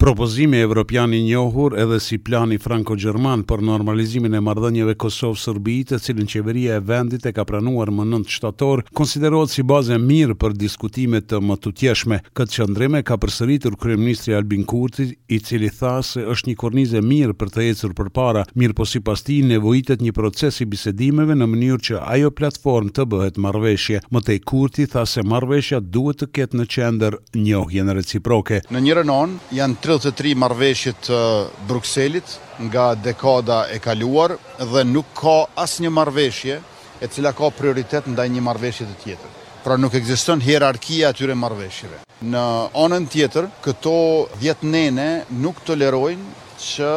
Propozimi evropian i njohur edhe si Plani Franko-Gjerman për normalizimin e marrëdhënieve Kosovë-Serbi, të cilin qeveria e vendit e ka pranuar më nëntë shtator, konsiderohet si bazë e mirë për diskutime të mëtutjeshme. Këtë qëndrim e ka përsëritur kryeministri Albin Kurti, i cili tha se është një kornizë e mirë për të ecur përpara, mirëpo sipas tij nevojitet një proces i bisedimeve në mënyrë që ajo platformë të bëhet marrëveshje. Më tej Kurti tha se marrëveshja duhet të ketë në qendër njohjen reciproke. Në njërën anë janë tridhjetë e tri marrëveshje të Brukselit nga dekada e kaluar dhe nuk ka asnjë marrëveshje e cila ka prioritet ndaj një marrëveshje të tjetër. Pra nuk ekziston hierarkia e atyre marrëveshjeve. Në anën tjetër, këto dhjetë nene nuk tolerojnë që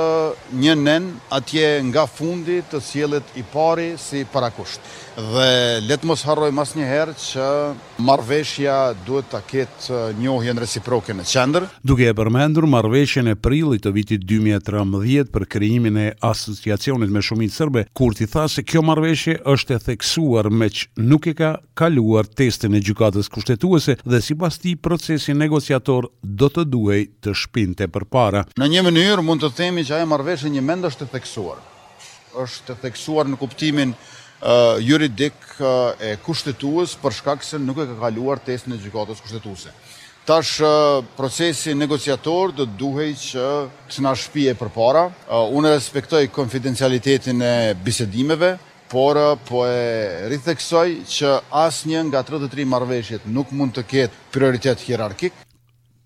një nen atje nga fundi të sjellet i pari si parakusht. Dhe le të mos harrojmë asnjëherë që marrëveshja duhet ta ketë njohjen reciproke në qendër. Duke e përmendur marrëveshjen e prillit të vitit dy mijë e trembëdhjetë për krijimin e Asociacionit me shumicë sërbe, Kurti tha se kjo marrëveshje është e theksuar meqë nuk e ka kaluar testin e Gjykatës Kushtetuese dhe sipas tij procesi negociator do të duhej të shpinte përpara. Në një mënyrë mund të themi që ajo marrëveshje njëmend është e theksuar. Është e theksuar në kuptimin juridik e kushtetues për shkak se nuk e ka kaluar testin e Gjykatës Kushtetuese. Tash procesi negociator do të duhej që të na shpie përpara. Unë respektoj konfidencialitetin e bisedimeve, Por po e ritheksoj që asnjë nga tridhjetë e tri marrëveshjet nuk mund të ketë prioritet hierarkik.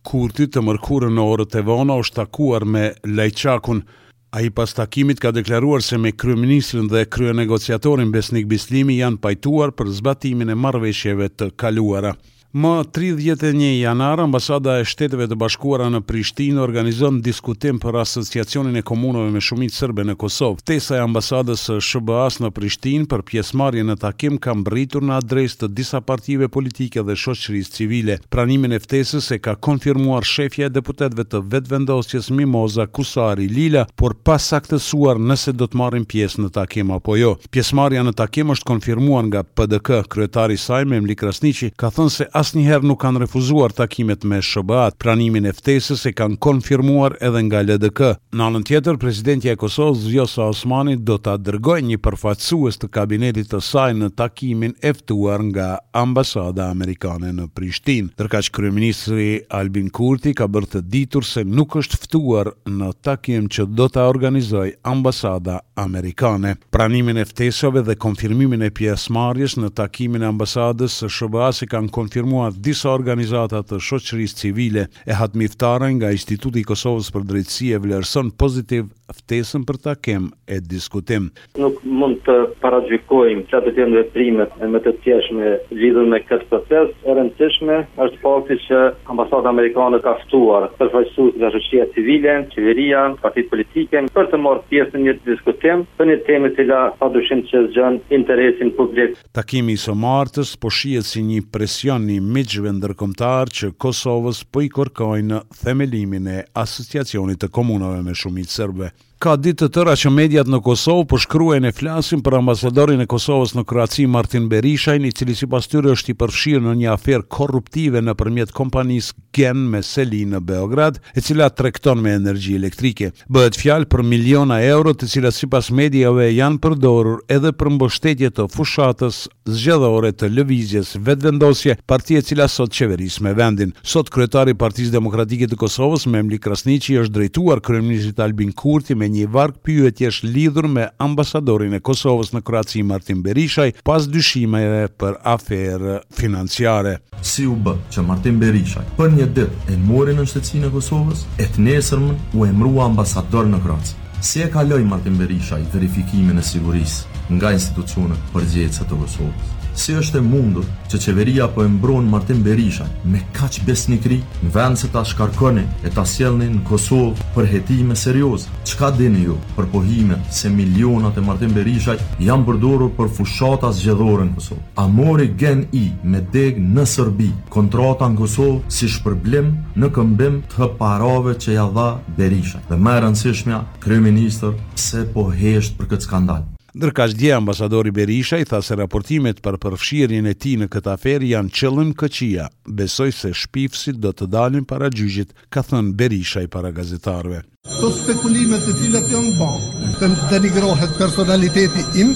Kurti të mërkurën në orët e vona është takuar me Lajçakun. Ai pas takimit ka deklaruar se me kryeministrin dhe kryenegociatorin Besnik Bislimi janë pajtuar për zbatimin e marrëveshjeve të kaluara. Më tridhjetë e një janar, Ambasada e Shteteve të Bashkuara në Prishtinë organizon diskutim për Asociacionin e Komunave me Shumicë Sërbe në Kosovë. Ftesa e Ambasadës së SHBA-së në Prishtinë për pjesëmarrje në takim ka mbërritur në adresë të disa partive politike dhe shoqërisë civile. Pranimin e ftesës e ka konfirmuar shefja e deputetëve të Vetëvendosjes Mimoza Kusari Lila, por pa saktësuar nëse do të marrin pjesë në takim apo jo. Pjesëmarrja në takim është konfirmuar nga PDK, kryetari i saj, Memli Krasniqi, ka thënë se asnjëherë nuk kanë refuzuar takimet me SHBA-të. Pranimin e ftesës e kanë konfirmuar edhe nga LDK. Në anën tjetër, presidentja e Kosovës, Vjosa Osmani do ta dërgojë një përfaqësues të kabinetit të saj në takimin e ftuar nga Ambasada Amerikane në Prishtinë. Ndërkaq, kryeministri Albin Kurti ka bërë të ditur se nuk është ftuar në takim që do ta organizojë Ambasada amerikane, pranimin e ftesave dhe konfirmimin e pjesëmarrjes në takimin e ambasadës së SHBA-së kanë konfirmuar disa organizata të shoqërisë civile. Ehat Miftaraj nga Instituti i Kosovës për Drejtësi e vlerëson pozitiv ftesën për takim e diskutim. Nuk mund të paragjykojmë cilat do të jenë veprimet e mëtejtjeshme lidhur me këtë proces. E rëndësishme është fakti që Ambasada amerikane ka ftuar përfaqësues nga shoqëria civile, qeveria, partitë politike për të marrë pjesë në një diskutim për një temë e cila padyshim që zgjon interesin publik. Takimi i së martës po shihet si një presion i miqve ndërkombëtarë që Kosovës po i kërkojnë themelimin e Asociacionit të Komunave me shumicë serbe. Ka ditë të tëra që mediat në Kosovë po shkruajnë e flasin për ambasadorin e Kosovës në Kroaci, Martin Berishajn, i cili sipas tyre është i përfshirë në një aferë korruptive nëpërmjet kompanisë Gen me seli në Beograd, e cila tregton me energji elektrike. Bëhet fjalë për miliona euro të cilat sipas mediave janë përdorur edhe për mbështetje të fushatës zgjedhore të Lëvizjes Vetëvendosje, parti e cila sot qeveris me vendin. Sot kryetari i Partisë Demokratike të Kosovës, Memli Krasniqi i është drejtuar kryeministrit Albin Kurti me një varg pyetjesh lidhur me ambasadorin e Kosovës në Kroaci Martin Berishaj pas dyshimeve për aferë financiare. Si u bë që Martin Berishaj për një ditë e mori nënshtetësinë e Kosovës, e të nesërmen u emërua ambasador në Kroaci? Si e kaloi Martin Berishaj verifikimin e sigurisë nga institucionet përgjegjëse të Kosovës? Si është e mundur që qeveria po e mbron Martin Berishaj me kaq besnikëri, në vend se ta shkarkoni e ta sjellni në Kosovë për hetime serioze? Çka dini ju për pohimet se milionat e Martin Berishajt janë përdorur për fushata zgjedhore në Kosovë? A mori Gen-i me degë në Serbi kontrata në Kosovë si shpërblim në këmbim të parave që ia dha Berishaj dhe më e rëndësishmja kryeministër pse po hesht për këtë skandal. Ndërkaq dje ambasadori Berishaj tha se raportimet për përfshirjen e tij në këtë aferë janë qëllimkëqija, besoj se shpifësit do të dalin para gjyqit ka thënë Berishaj para gazetarëve. Këto spekulime të cilat janë ba, të denigrohet personaliteti im,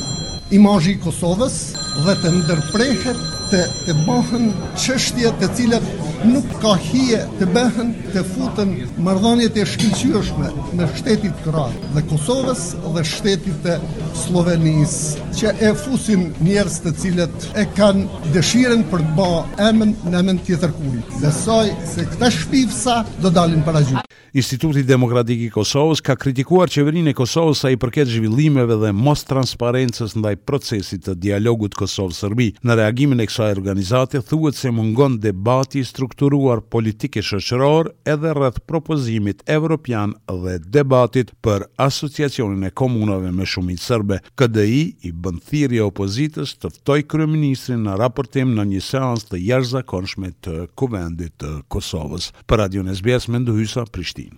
imazhi i Kosovës dhe të ndërprehet të, të bahen çështje të cilat nuk ka hije të bëhen të futen marrëdhëniet e shkëlqyeshme mes shtetit kroat dhe Kosovës dhe shtetit të Sllovenisë që e fusin njerëz të cilët e kanë dëshirën për të ba emën në emën tjetërkujt. Besoj se këta shpifsa do dalin para gjyq. Instituti Demokratik i Kosovës ka kritikuar Qeverinë e Kosovës sa i përket zhvillimeve dhe mostransparencës ndaj procesit të dialogut Kosovë-Serbi. Në reagimin e kësaj organizate thuhet se mungon debati i strukturuar politik e shoqëror edhe rreth propozimit evropian dhe debatit për Asociacionin e Komunave me Shumicë Serbe. KDI i bën thirrje opozitës të ftojë kryeministrin në raportim në një seancë të jashtëzakonshme të Kuvendit të Kosovës. Për Radion SBS Mendu Hysa, Prishtinë.